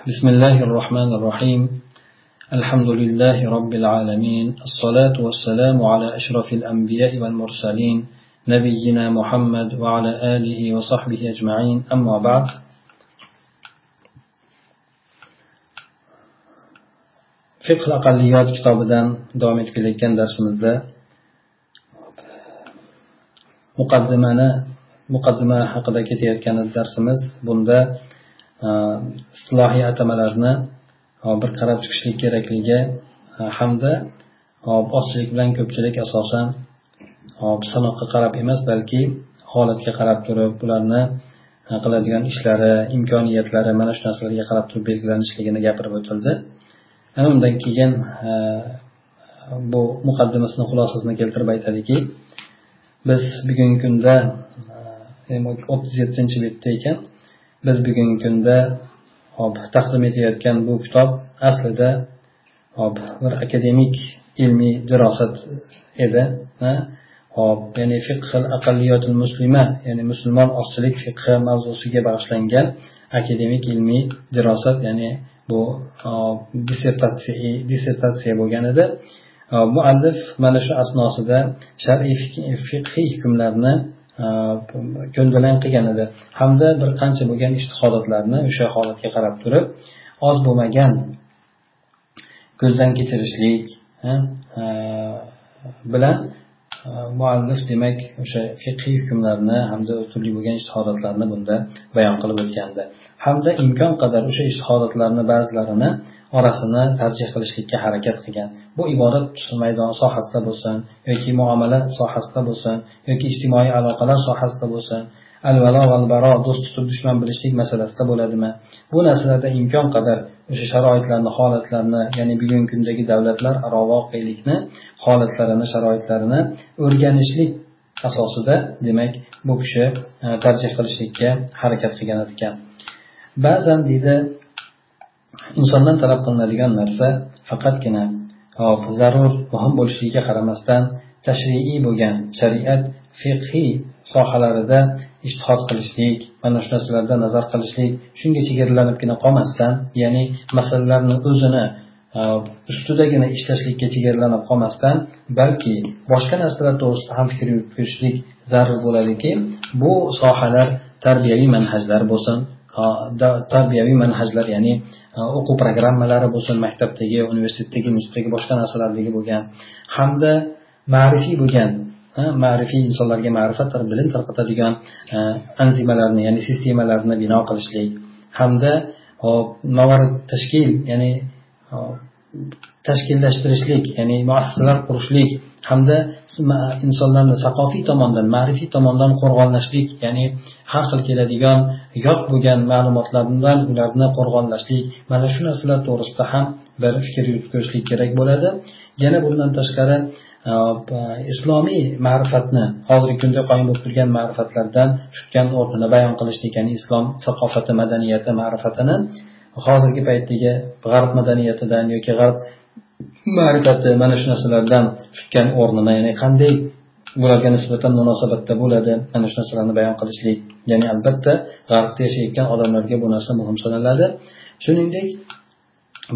بسم الله الرحمن الرحيم. الحمد لله رب العالمين. الصلاة والسلام على أشرف الأنبياء والمرسلين نبينا محمد وعلى آله وصحبه أجمعين. أما بعد. fiqh aqalliyot kitobidan davom etib kelayotgan darsimizda muqaddimani muqaddima haqida ketayotgan darsimiz bunda Э, istilohiy atamalarni bir qarab chiqishlik kerakligi e, hamda ozchilik bilan ko'pchilik asosan sanoqqa qarab emas balki holatga qarab turib ularni e, qiladigan ishlari imkoniyatlari mana shu narsalarga qarab turib belgilanishligini gapirib o'tildi. Ana undan keyin e, bu muqaddimasini xulosasini keltirib aytadiki biz bugungi kunda o'ttiz yettinchi betda ekan biz bugungi kunda hop taqdim etayotgan bu kitob aslida hop bir akademik ilmiy dirosat edi hop ya'ni fiqhil aqalliyotil muslima ya'ni musulmon ozchilik fiqhi mavzusiga bag'ishlangan akademik ilmiy dirosat ya'ni bu dissertatsiya dissertatsiya bo'lgan edi. Muallif mana shu asnosida shar'iy fiqhiy hukmlarni Э, ko'ndalang qilgan edi. Hamda bir qancha bo'lgan ishtihodotlarni o'sha holatga qarab turib oz bo'lmagan ko'zdan kechirishlik e, bilan Э, muallif demak o'sha fiqhiy hukmlarni hamda turli bo'lgan ishtihodatlarni bunda bayon qilib o'tgandi. Hamda imkon qadar o'sha ishtihodotlarni ba'zilarini orasini tarjih qilishlikka harakat qilgan. Bu ibodat maydoni sohasida bo'lsin yoki muomala sohasida bo'lsin yoki ijtimoiy aloqalar sohasida bo'lsin al valo val baro do'st tutib dushman bilishlik masalasida bo'ladimi? Bu narsalarda imkon qadar o'sha sharoitlarni holatlarni ya'ni bugungi kundagi davlatlararo voqelikni holatlarini sharoitlarini o'rganishlik asosida demak bu kishi e, tarjih qilishlikka harakat qilgan ekan. Ba'zan deydi insondan talab qilinadigan narsa faqatgina e, zarur muhim bo'lishligiga qaramasdan tashriiy bo'lgan shariat fiqhiy sohalarida ishtihod qilishlik mana shu narsalarda nazar qilishlik shunga chegaralanibgina qolmasdan ya'ni masalalarni o'zini e, ustidagina ishlashlikka chegaralanib qolmasdan balki boshqa narsalar to'g'risida ham fikr yuritishlik zarur bo'ladiki bu sohalar tarbiyaviy manhajlar bo'lsin tarbiyaviy manhajlar ya'ni e, o'quv programmalari bo'lsin maktabdagi universitetdagi institutdagi boshqa narsalardagi bo'lgan hamda ma'rifiy bo'lgan ma'rifiy insonlarga ma'rifat bilim tarqatadigan anzimalarni ya'ni sistemalarni bino qilishlik hamda tashkil ya'ni tashkillashtirishlik ya'ni muassasalar qurishlik hamda insonlarni saqofiy tomondan ma'rifiy tomondan qo'rg'onlashlik ya'ni har xil keladigan yot bo'lgan ma'lumotlardan ularni qo'rg'onlashlik. Mana shu narsalar to'g'risida ham bir fikr yuritib ko'rishlik kerak bo'ladi. Yana bundan tashqari islomiy ma'rifatni hozirgi kunda qoyim bo'lib turgan ma'rifatlardan tutgan o'rnini bayon qilishlik ya'ni islom saqofati madaniyati ma'rifatini hozirgi paytdagi g'arb madaniyatidan yoki g'arb ma'rifati mana shu narsalardan tutgan o'rnini ya'ni qanday bularga nisbatan munosabatda bo'ladi mana shu narsalarni bayon qilishlik ya'ni albatta g'arbda yashayotgan odamlarga bu narsa muhim sanaladi shuningdek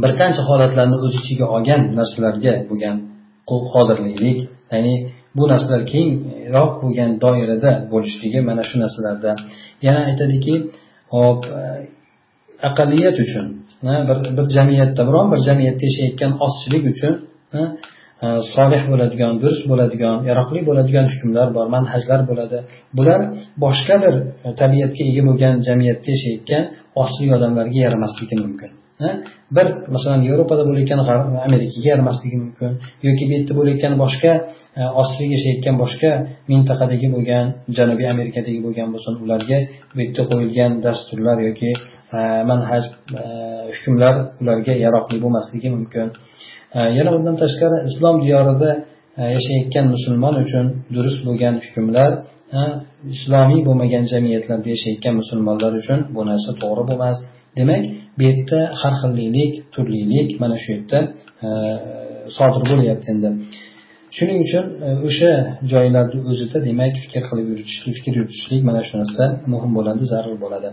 bir qancha holatlarni o'z ichiga olgan narsalarga bo'lgan qodirlilik ya'ni bu narsalar kengroq bo'lgan doirada bo'lishligi mana shu narsalarda. Yana aytadiki hop e, aqalliyat uchun e, bir bir jamiyatda biron bir jamiyatda yashayotgan ozchilik uchun e, solih bo'ladigan durust bo'ladigan yaroqli bo'ladigan hukmlar bor manhajlar bo'ladi. Bular boshqa bir tabiatga ega bo'lgan jamiyatda yashayotgan ozchilik odamlarga yaramasligi mumkin. Bir masalan yevropada bo'layotgan amerikaga yaramasligi mumkin yoki bu yerda bo'layotgan boshqa e, ozchilik yashayotgan boshqa mintaqadagi bo'lgan janubiy amerikadagi bo'lgan bo'lsin ularga bu yerda qo'yilgan dasturlar yoki e, manhaj e, hukmlar ularga yaroqli bo'lmasligi mumkin. Yana undan tashqari islom diyorida yashayotgan musulmon uchun durust bo'lgan hukmlar islomiy bo'lmagan jamiyatlarda yashayotgan musulmonlar uchun bu narsa to'g'ri bo'lmas. Demak bu yerda har xillilik turlilik mana shu yerda e, sodir bo'lyapti endi. Shuning uchun e, o'sha joylarni o'zida demak fikr qilib yuritishlik fikr yuritishlik mana shu narsa muhim bo'ladi zarur bo'ladi.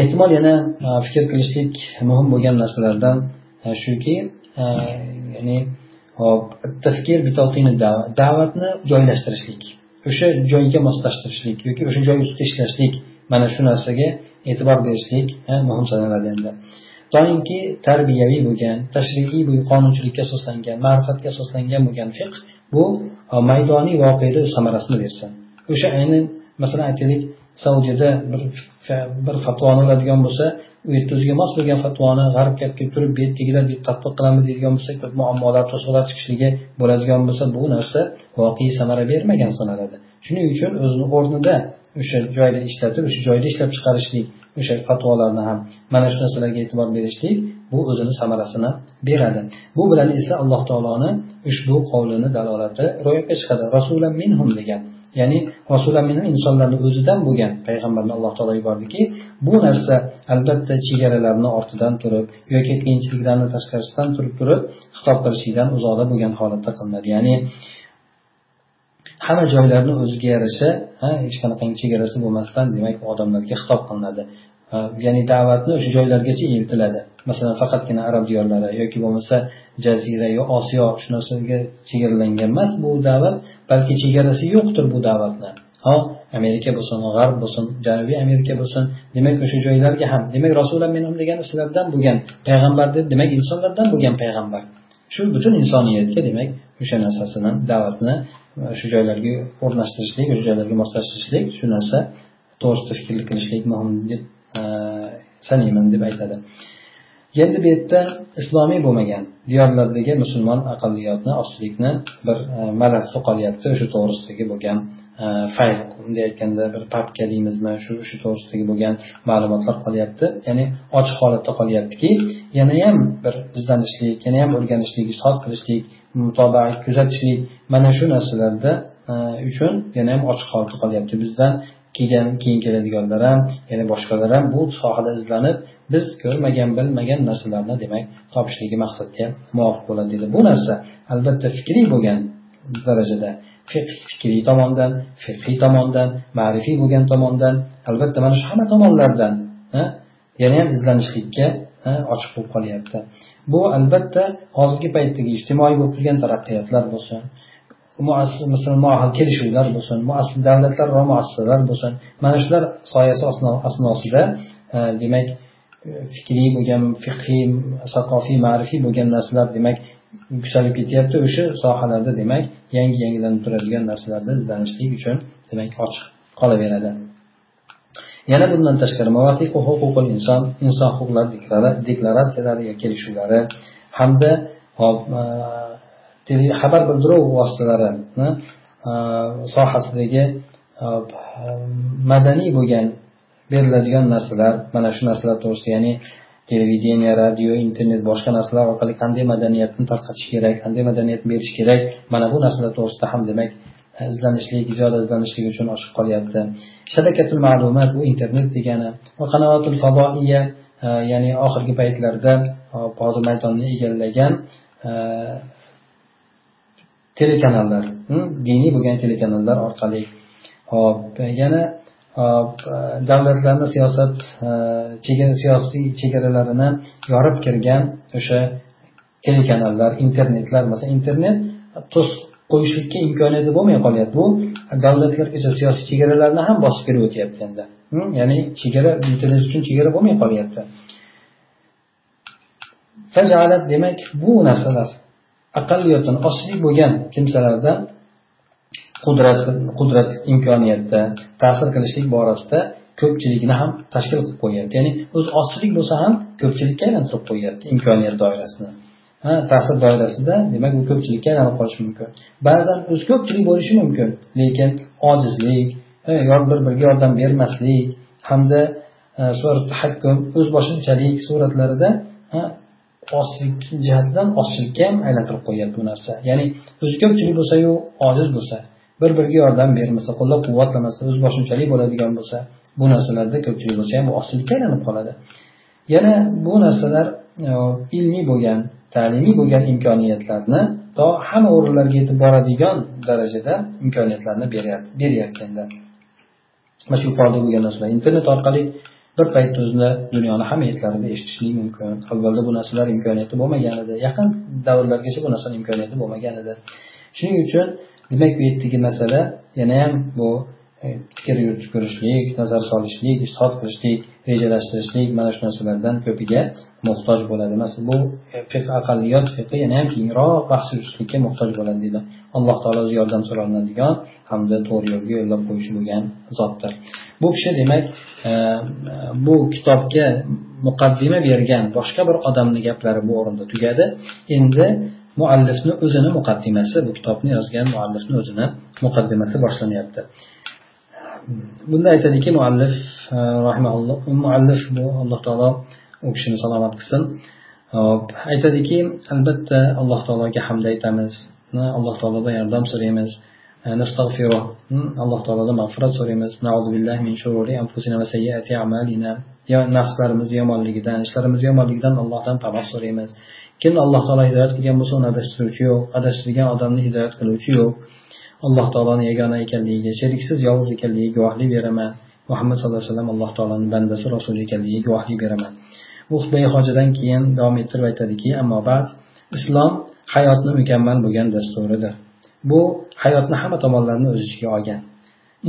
Ehtimol yana e, fikr qilishlik muhim bo'lgan narsalardan shuki ya'ni hop tafkir da'vatni joylashtirishlik o'sha joyga moslashtirishlik yoki o'sha joy ustida ishlashlik mana shu narsaga e'tibor berishlik muhim sanaladi endi doimki tarbiyaviy bo'lgan tashriiy qonunchilikka asoslangan ma'rifatga asoslangan bo'lgan fiqh bu e, maydoniy voqeda samarasini bersin o'sha ayni masalan aytaylik saudiyada bir bir fatvoni oladigan bo'lsa u yerda o'ziga mos bo'lgan fatvoni g'arbga olib kelib turib bu yerdagilar bu tatbiq qilamiz deydigan bo'lsa ko'p muammolar to'siqlar chiqishligi bo'ladigan bo'lsa bu narsa voqea samara bermagan sanaladi. Shuning uchun o'zini o'rnida o'sha joyda ishlatib o'sha joyda ishlab chiqarishlik o'sha fatvolarni ham mana shu narsalarga e'tibor berishlik bu o'zini samarasini beradi. Bu bilan esa alloh taoloni ushbu qovlini dalolati ro'yobga chiqadi. Rasulan minhum degan ya'ni rasulan minhum insonlarni o'zidan bo'lgan payg'ambarni alloh taolo yubordiki bu narsa albatta chegaralarni ortidan turib yoki qiyinchiliklarni tashqarisidan turib turib xitob qilishlikdan uzoqda bo'lgan holatda qilinadi. Ya'ni hamma joylarni o'ziga yarasha hech qanaqangi chegarasi bo'lmasdan demak odamlarga xitob qilinadi. Ya'ni da'vatni o'sha joylargacha eltiladi masalan faqatgina arab diyorlari yoki bo'lmasa jazira yo osiyo shu narsaga chegaralangan emas bu da'vat balki chegarasi yo'qdir bu da'vatni. Ho amerika bo'lsin g'arb bo'lsin janubiy amerika bo'lsin demak o'sha joylarga ham demak rasululloh minhum degani sizlardan bo'lgan payg'ambar deb demak insonlardan bo'lgan payg'ambar. Shu butun insoniyatga demak o'sha narsasini da'vatni shu joylarga o'rnashtirishlik o'sha joylarga moslashtirishlik shu narsa to'g'risida fikrlik qilishlik muhim deb e, sanayman deb aytadi. Endi bu yerda islomiy bo'lmagan diyorlardagi musulmon aqlliyotni ostilikni bir e, malakasi qolyapti o'sha to'g'risidagi bo'lgan Э, fayl. Bunday aytganda bir papka deymizmi shu shu to'g'risidagi bo'lgan ma'lumotlar qolyapti. Ya'ni ochiq holatda qolyaptiki yanayam bir izlanishlik yanayam o'rganishlik ishtihod qilishlik mutobaa kuzatishlik mana shu narsalarda e, uchun yana ham ochiq holatda qolyapti. Bizdan keyin keyin keladiganlar ham yana boshqalar ham bu sohada izlanib biz ko'rmagan bilmagan narsalarni demak topishligi maqsadga muvofiq bo'ladi. Deydi bu narsa albatta fikriy bo'lgan darajada fikriy tomondan fiqhiy tomondan ma'rifiy bo'lgan tomondan albatta mana shu hamma tomonlardan yana ham izlanishlikka ochiq bo'lib qolyapti. Bu albatta hozirgi paytdagi ijtimoiy bo'lib turgan taraqqiyotlar bo'lsin masalan kelishuvlar bo'lsin davlatlararo muassasalar bo'lsin. Mana shular soyasi asnosida e, demak e, fikriy bo'lgan fiqhiy saqofiy ma'rifiy bo'lgan narsalar demak yuksalib ketyapti o'sha sohalarda demak yangi yangilanib turadigan narsalarda izlanishlik uchun demak ochiq qolaveradi. Yana bundan tashqari inson inson huquqlari deklaratsiyalari yo kelishuvlari hamda e, xabar bildiruv vositalarini e, sohasidagi e, madaniy bo'lgan beriladigan narsalar mana shu narsalar to'g'risida ya'ni televideniya radio internet boshqa narsalar orqali qanday madaniyatni tarqatish kerak qanday madaniyat berish kerak? Mana bu narsalar to'g'risida ham demak e, izlanishlik ziyoda izlanishlik uchun ochiq qolyapti. Shabakatul ma'lumot bu internet degani va qanoatul fadoiya e, ya'ni oxirgi paytlarda e, hozir maydonni egallagan telekanallar hmm, diniy bo'lgan telekanallar orqali. Hop yana Э, davlatlarni siyosat э, siyosiy chegaralarini yorib kirgan o'sha telekanallar internetlar. Masalan internet to's qo'yishlikka imkoniyati bo'lmay qolyapti. Bu davlatlargacha siyosiy chegaralarni ham bosib kirib o'tyapti endi. Hm? Ya'ni chegara internet uchun chegara bo'lmay qolyapti. Demak bu narsalar aqalliyotdan osli bo'lgan kimsalarda qudrat qudrat imkoniyatda ta'sir qilishlik borasida ko'pchilikni ham tashkil qilib qo'yyapti. Ya'ni o'zi ozchilik bo'lsa ham ko'pchilikka aylantirib qo'yyapti imkoniyat doirasini. Ha ta'sir doirasida demak bu ko'pchilikka aylanib qolishi mumkin. Ba'zan o'zi ko'pchilik bo'lishi mumkin lekin ojizlik e, bir biriga yordam bermaslik hamda e, o'z boshimchalik suratlarida ozchilik jihatidan ozchilikka ham aylantirib qo'yyapti bu narsa. Ya'ni o'zi ko'pchilik bo'lsayu ojiz bo'lsa bir biriga yordam bermasa qo'llab quvvatlamasa o'zboshimchalik bo'ladigan bo'lsa bu narsalarda ko'pchilik bo'lsa ham bu ozchilikka aylanib qoladi. Yana bu narsalar e, ilmiy bo'lgan ta'limiy bo'lgan imkoniyatlarni to hamma o'rinlarga yetib boradigan darajada imkoniyatlarni beryapti endi mana shu yuqorida bo'lgan narsalar internet orqali bir payt o'zini dunyoni hamma yerlarida eshitishlik mumkin. Avvalda bu narsalar imkoniyati bo'lmagan edi yaqin davrlargacha bu narsani imkoniyati bo'lmagan edi shuning uchun demak bu yerdagi masala yana ham bu e, fikr yuritib ko'rishlik nazar solishlik ishtihod qilishlik rejalashtirishlik mana shu narsalardan ko'piga muhtoj bo'ladi. Masalan bu e, aqalliyot fiqi yana ham kengroq bahs yuritishlikka muhtoj bo'ladi deydi. Alloh taolo o'zi yordam so'ralinadigan hamda to'g'ri yo'lga yo'llab qo'yishi bo'lgan zotdir. Bu kishi demak e, bu kitobga muqaddima bergan boshqa bir odamni gaplari bu o'rinda tugadi. Endi muallifni o'zini muqaddimasi bu kitobni yozgan muallifni o'zini muqaddimasi boshlanyapti. Bunda aytadiki muallif e, muallif bu alloh taolo u kishini salomat qilsin. Hop aytadiki albatta alloh taologa hamd aytamiz. Alloh taolodan yordam so'raymiz. E, Nastag'firuh alloh taolodan mag'firat so'raymiz. Nafslarimiz yomonligidan ishlarimiz yomonligidan allohdan panoh so'raymiz. Kimni alloh taolo hidoyat qilgan bo'lsa uni adashtiruvchi yo'q. Adashtirgan odamni hidoyat qiluvchi yo'q. Alloh taoloni yagona ekanligiga sheriksiz yolg'iz ekanligiga guvohlik beraman. Muhammad sallallohu alayhi vasallam alloh taoloni bandasi rasuli ekanligiga guvohlik beraman. Bu xutbai hojadan keyin davom ettirib aytadiki ammo ba'd islom hayotni mukammal bo'lgan dasturidir. Bu hayotni hamma tomonlarini o'z ichiga olgan.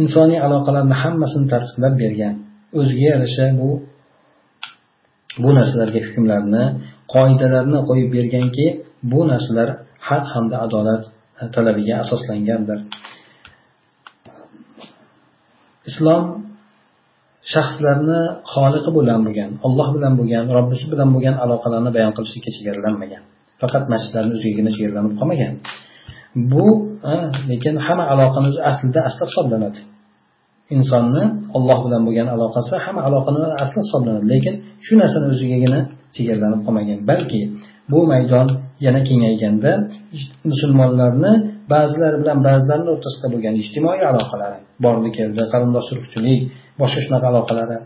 Insoniy aloqalarni hammasini tartiblab bergan. O'ziga yarasha bu bu narsalarga hukmlarni qoidalarni qo'yib berganki bu narsalar haq hamda adolat e, talabiga asoslangandir. Islom shaxslarni xoliqi bilan bo'lgan olloh bilan bo'lgan robbisi bilan bo'lgan aloqalarni bayon qilishlikka chegaralanmagan. Faqat masjidlarni o'zigagina chegaralanib qolmagan. Bu e, lekin hamma aloqani aslida asli hisoblanadi. Insonni olloh bilan bo'lgan aloqasi hamma aloqani asli hisoblanadi. Lekin shu narsani o'zigagina chegaralanib qolmagan. Balki bu maydon yana kengayganda musulmonlarni ba'zilar bilan ba'zilarni o'rtasida bo'lgan ijtimoiy aloqalari bordi keldi qarindosh urug'chilik boshqa shunaqa aloqalari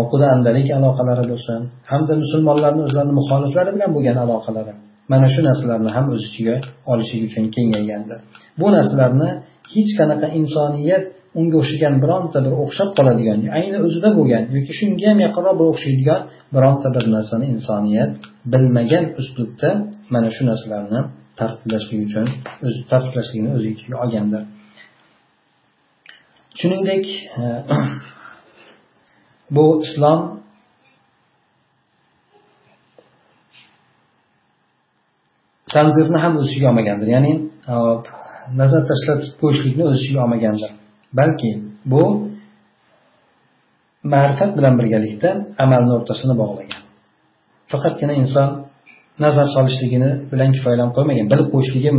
oquda andalik aloqalari bo'lsin hamda musulmonlarni o'zlarini muxoliflari bilan bo'lgan aloqalari mana shu narsalarni ham o'z ichiga olishi uchun kengaygandi bu narsalarni hech qanaqa insoniyat unga o'xshagan bironta bir o'xshab qoladigan ayni o'zida bo'lgan yoki shunga ham yaqinroq bir o'xshaydigan bironta bir narsani insoniyat bilmagan uslubda mana shu narsalarni tartiblashlik uchun o'zi tartiblashlikni o'z ichiga olgandir shuningdek e, bu islom tanzirni ham o'z ichiga olmagandir. Ya'ni e, nazar tashlatib qo'yishlikni o'z ichiga olmagandir. Balki bu ma'rifat bilan birgalikda amalni o'rtasini bog'lagan. Faqatgina inson nazar solishligini bilan kifoyalanib qo'ymagan bilib qo'yishligi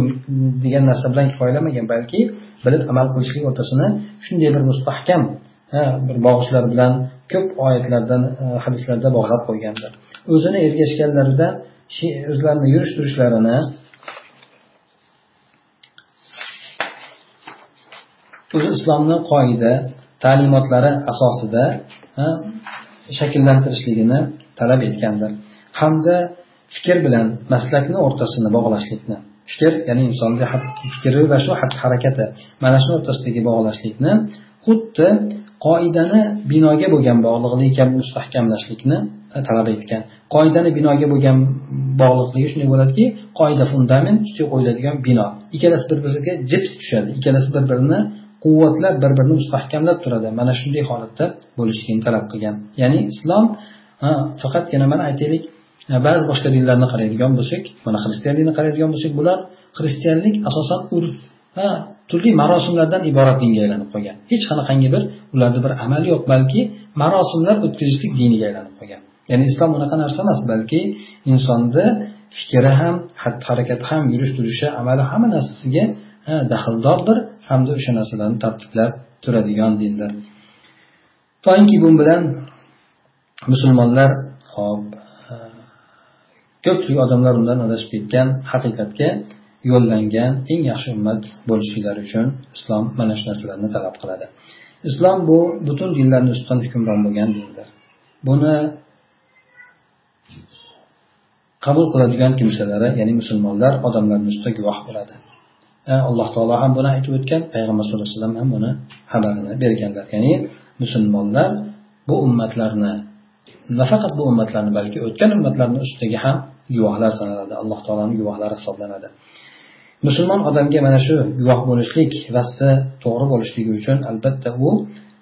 degan narsa bilan kifoyalanmagan balki bilib amal qilishlik o'rtasini shunday bir mustahkam bir bog'ichlar bilan ko'p oyatlardan e, hadislarda bog'lab qo'ygandir. O'zini ergashganlarida o'zlarini yurish turishlarini o'zi islomni qoida ta'limotlari asosida shakllantirishligini talab etgandir. Hamda fikr bilan maslakni o'rtasini bog'lashlikni fikr ya'ni insonni fikri va shu xatti harakati mana shuni o'rtasidagi bog'lashlikni xuddi qoidani binoga bo'lgan bog'liqligi kabi mustahkamlashlikni talab etgan. Qoidani binoga bo'lgan bog'liqligi shunday bo'ladiki qoida fundament ustiga qo'yiladigan bino. Ikkalasi bir biriga jips tushadi ikkalasi bir birini quvvatlar bir birini mustahkamlab turadi. Mana shunday holatda bo'lishligini talab qilgan. Ya'ni islom faqatgina mana aytaylik ba'zi boshqa dinlarni qaraydigan bo'lsak mana xristianlikni qaraydigan bo'lsak bular xristianlik asosan urf va turli marosimlardan iborat dinga aylanib qolgan. Hech qanaqangi bir ularda bir amal yo'q balki marosimlar o'tkazishlik diniga aylanib qolgan. Ya'ni islom unaqa narsa emas balki insonni fikri ham xatti harakati ham yurish turishi amali hamma narsasiga daxldordir hamda o'sha narsalarni tartiblab turadigan dindir toinki bu bilan musulmonlar hop ko'pchilik odamlar undan adashib ketgan haqiqatga yo'llangan eng yaxshi ummat bo'lishliklari uchun islom mana shu narsalarni talab qiladi. Islom bu butun dinlarni ustidan hukmron bo'lgan dindir. Buni qabul qiladigan kimsalari ya'ni musulmonlar odamlarni ustida guvoh bo'ladi. Alloh taolo ham buni aytib o'tgan payg'ambar sallallohu alayhi vasallam ham buni xabarini berganlar. Ya'ni musulmonlar bu ummatlarni nafaqat bu ummatlarni balki o'tgan ummatlarni ustidagi ham guvohlar sanaladi. Alloh taoloni guvohlari hisoblanadi. Musulmon odamga mana shu guvoh bo'lishlik vasfi to'g'ri bo'lishligi uchun albatta u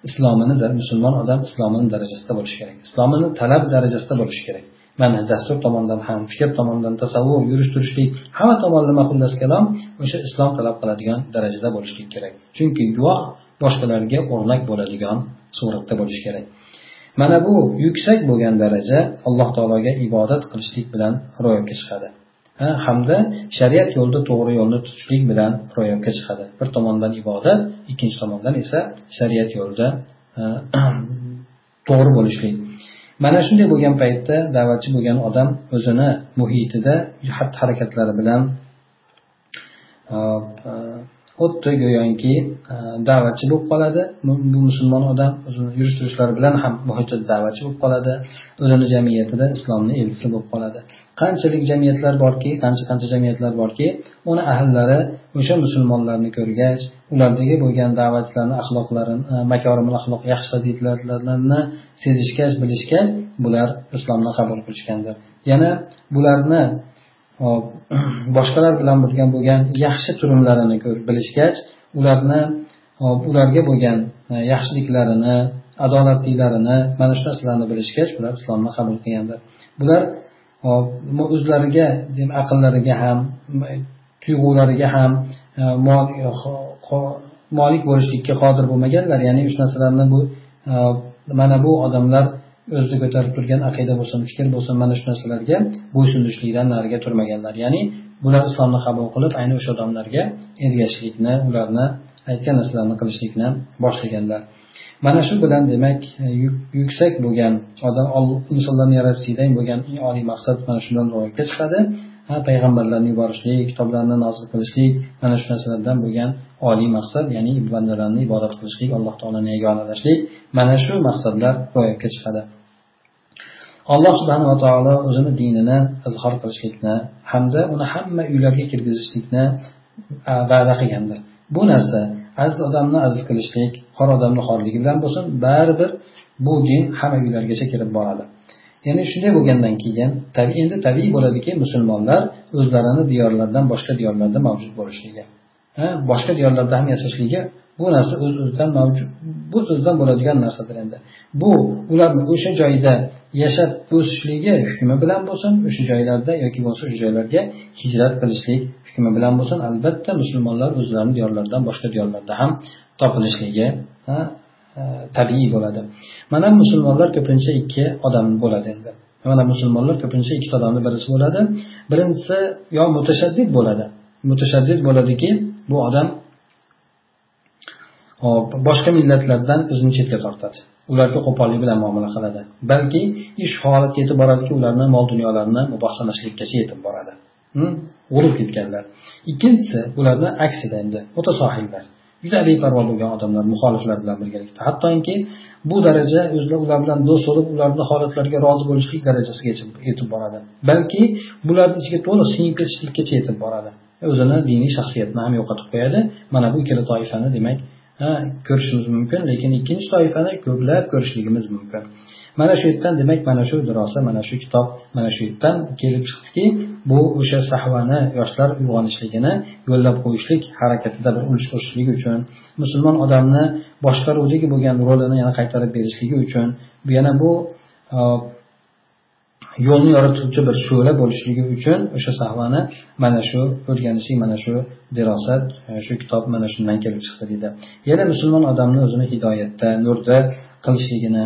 islomini musulmon odam islomini darajasida bo'lishi kerak. Islomini talab darajasida bo'lishi kerak. Mana dastur tomondan ham fikr tomondan tasavvur yurish turishlik hamma tomonlama xullas kalom o'sha islom talab qiladigan darajada bo'lishlik kerak. Chunki guvoh boshqalarga o'rnak bo'ladigan suratda bo'lishi kerak. Mana bu yuksak bo'lgan daraja alloh taologa ibodat qilishlik bilan ro'yobga chiqadi. Ha, hamda shariat yo'lida to'g'ri yo'lni tutishlik bilan ro'yobga chiqadi. Bir tomondan ibodat ikkinchi tomondan esa shariat yo'lida to'g'ri bo'lishlik. Mana shunday bo'lgan paytda da'vatchi bo'lgan odam o'zini muhitida xatti harakatlari bilan xuddi go'yoki da'vatchi bo'lib qoladi. Bu musulmon odam o'zini yurish turishlari bilan ham muhitida da'vatchi bo'lib qoladi. O'zini jamiyatida islomni elchisi bo'lib qoladi. Qanchalik jamiyatlar borki qancha qancha jamiyatlar borki uni ahllari o'sha musulmonlarni ko'rgach ulardagi bo'lgan da'vatchilarni axloqlarini e, makorim axloq yaxshi fazilatlarini sezishgach bilishgach bular islomni qabul qilishgandir. Yana bularni hop boshqalar bilan bo'lgan bo'lgan yaxshi turumlarini ko'rib bilishgach ularni ularga bo'lgan e, yaxshiliklarini adolatlilarini mana shu narsalarni bilishgach ular islomni qabul qilgandir. Bular o'zlariga aqllariga ham tuyg'ulariga ham e, e, molik bo'lishlikka qodir bo'lmaganlar. Ya'ni uch narsalarni bu e, mana bu odamlar o'zida ko'tarib turgan aqida bo'lsin fikr bo'lsin mana shu narsalarga bo'ysunishlikdan nariga turmaganlar. Ya'ni bular islomni qabul qilib ayni o'sha odamlarga ergashishlikni ularni aytgan narsalarni qilishlikni boshlaganlar. Mana shu bilan demak e, yuksak bo'lgan odam insonlarni yaratishlikdan bo'lgan eng oliy maqsad mana shundan ro'yobga chiqadi. Payg'ambarlarni yuborishlik kitoblarni nozil qilishlik mana shu narsalardan bo'lgan oliy maqsad ya'ni bandalarni ibodat qilishlik alloh taoloni yagonalashlik mana shu maqsadlar ro'yobga chiqadi. Alloh subhanava taolo o'zini dinini izhor qilishlikni hamda uni hamma uylarga kirgizishlikni va'da qilgandir. Bu narsa aziz odamni aziz qilishlik xor odamni xorligi bilan bo'lsin baribir bu din hamma uylargacha kirib boradi. Ya'ni shunday bo'lgandan keyin tabiiy endi tabiiy bo'ladiki musulmonlar o'zlarini diyorlaridan boshqa diyorlarda mavjud bo'lishligi. Boshqa diyorlarda ham yashashligi bu narsa o'z o'zidan mavjud bu o'zidan bo'ladigan narsadir endi. Bu ularni o'sha joyda yashab o'sishligi hukmi bilan bo'lsin o'sha joylarda yoki bo'lmasa o'sha joylarga hijrat qilishlik hukmi bilan bo'lsin albatta musulmonlar o'zlarini diyorlaridan boshqa diyorlarda ham topilishligi e, tabiiy bo'ladi. Mana musulmonlar ko'pincha ikki odam bo'ladi endi. Mana musulmonlar ko'pincha ikkita odamni birisi bo'ladi birinchisi yo mutashaddid bo'ladi. Mutashaddid bo'ladiki bu odam hop boshqa millatlardan o'zini chetga tortadi. Ularga qo'pollik bilan muomala qiladi. Balki ish holatga yetib boradiki ularni mol dunyolarini muboh sanashlikkacha yetib boradi. Hm? G'urib ketganlar. Ikkinchisi ularni aksida endi mutasohillar juda beparvo bo'lgan odamlar muxoliflar bilan birgalikda. Hattoki bu daraja o'zlar ular bilan do'st bo'lib ularni holatlariga rozi bo'lishlik darajasigacha yetib boradi. Balki bularni ichiga to'liq singib ketishlikkacha yetib boradi. O'zini diniy shaxsiyatini ham yo'qotib qo'yadi. Mana bu ikkala toifani demak ko'rishimiz mumkin lekin ikkinchi toifani ko'plab ko'rishligimiz mumkin. Mana shu yerdan demak mana shu durosa mana shu kitob mana shu yerdan kelib chiqdiki bu o'sha sahvani yoshlar uyg'onishligini yo'llab qo'yishlik harakatida bir ulush qo'shishligi uchun musulmon odamni boshqaruvdagi bo'lgan rolini yana qaytarib berishligi uchun bu yana bu yo'lni yorituvchi bir sho'la bo'lishligi uchun o'sha sahvani mana shu o'rganishlik mana shu dirosat e, shu kitob mana shundan kelib chiqdi deydi yana musulmon odamni o'zini hidoyatda nurda qilishligini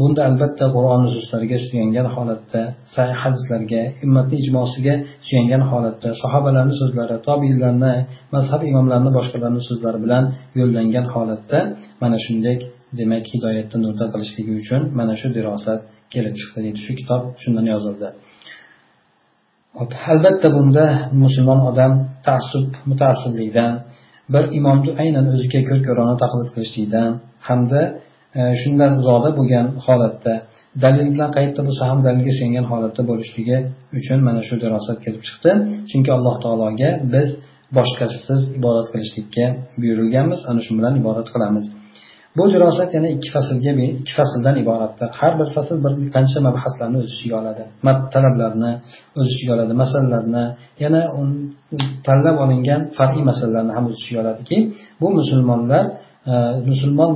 bunda albatta qur'on nususlariga suyangan holatda sahih hadislarga ummatni ijmosiga suyangan holatda sahobalarni so'zlari tobiylarni mazhab imomlarini boshqalarni so'zlari bilan yo'llangan holatda mana shunday demak hidoyatda nurda qilishligi uchun mana shu dirosat kelib chiqdi deydi. Shu kitob shundan yozildi. Albatta bunda musulmon odam taassub mutaassiblikdan bir imomni aynan o'ziga ko'r ko'rona taqlid qilishlikdan hamda e, shundan uzoqda bo'lgan holatda dalil bilan qayerda bo'lsa ham dalilga suyangan holatda bo'lishligi uchun mana shu darosat kelib chiqdi. Chunki alloh taologa biz boshqasisiz ibodat qilishlikka buyurilganmiz ana shu bilan ibodat qilamiz. Bu dirosat yana ikki faslga ikki fasldan iboratdir. Har bir fasl bir qancha mabhaslarni o'z ichiga oladi. Talablarni o'z ichiga oladi masalalarni yana tanlab olingan far'iy masalalarni ham o'z ichiga oladiki. Bu musulmonlar e, musulmon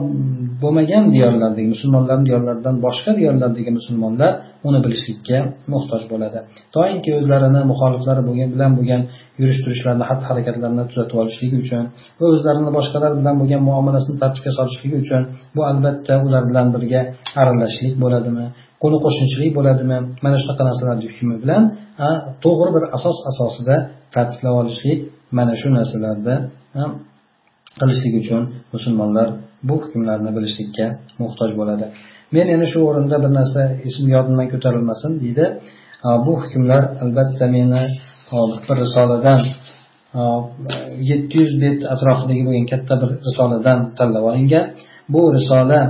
bo'lmagan diyorlardagi musulmonlarni diyorlaridan boshqa diyorlardagi musulmonlar uni bilishlikka muhtoj bo'ladi. Toinki o'zlarini muxoliflari bo'lgan bilan bo'lgan yurish turishlarini xatti harakatlarini tuzatib olishligi uchun va o'zlarini boshqalar bilan bo'lgan muomalasini tartibga solishligi uchun bu albatta ular bilan birga aralashishlik bo'ladimi qo'ni qo'shnichilik bo'ladimi mana shunaqa narsalarni hukmi bilan to'g'ri bir asos asosida tartiblab olishlik mana shu narsalarda qilishlik uchun musulmonlar bu hukmlarni bilishlikka muhtoj bo'ladi. Men yana shu o'rinda bir narsa esim yodimdan ko'tarilmasin deydi. Bu hukmlar albatta meni bir risoladan yetti yuz bet atrofidagi bo'lgan katta bir risoladan tanlab olingan. Bu risola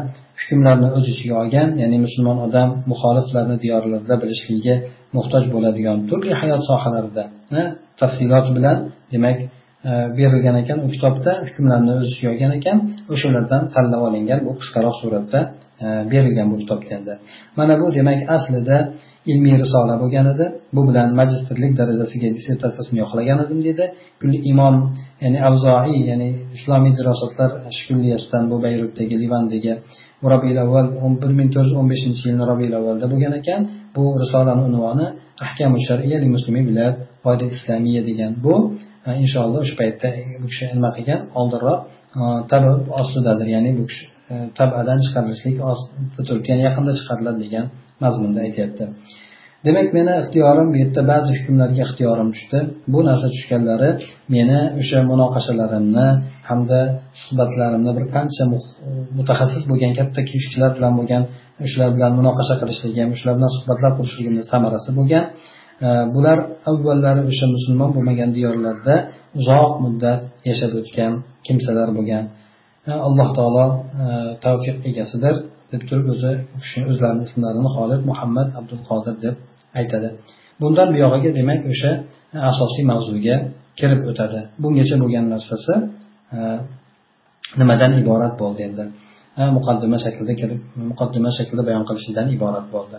hukmlarni o'z ichiga olgan ya'ni musulmon odam muxoliflarni diyorlarida bilishligiga muhtoj bo'ladigan turli hayot sohalarida tafsilot bilan demak Э, berilgan ekan u kitobda hukmlarni o'z ichiga olgan ekan. O'shalardan tanlab olingan bu qisqaroq suratda e, berilgan bu kitobda endi mana bu demak aslida ilmiy risola bo'lgan edi. Bu bilan magistrlik darajasiga dissertatsiyasini yoqlagan edim deydi. Imom ya'ni avzoiy ya'ni islomiy dirosatlar kulliyasidan bu bayrutdagi livandagi robiul avval bir ming to'rt yuz o'n beshinchi yilni robiul avvalda bo'lgan ekan. Bu risolani unvoni ahkamu shar'iya muslimin bilad islamiya degan bu inshaalloh o'sha paytda bu kishi nima qilgan? Oldinroq tab ostidadir ya'ni bu kishi e, tabadan chiqarilishlik ostida turibdi ya'ni yaqinda chiqariladi degan mazmunda aytyapti. Demak meni ixtiyorim bu yerda ba'zi hukmlarga ixtiyorim tushdi. Bu narsa tushganlari meni o'sha munoqashalarimni hamda suhbatlarimni bir qancha mutaxassis bo'lgan katta kishilar bilan bo'lgan shular bilan munoqasha qilishligim shular bilan suhbatlar qurishligimni samarasi bo'lgan. Э, bular avvallari o'sha musulmon bo'lmagan diyorlarda uzoq muddat yashab o'tgan kimsalar bo'lgan. Э, Alloh taolo э, tavfiq egasidir deb turib o'zi u kishini o'zlarini ismlarini xolid muhammad abdul qodir deb aytadi. Bundan buyog'iga demak o'sha e, asosiy mavzuga kirib o'tadi. Bungacha bo'lgan narsasi e, nimadan iborat bo'ldi endi? E, muqaddima shaklida kirib muqaddima shaklida bayon qilishidan iborat bo'ldi.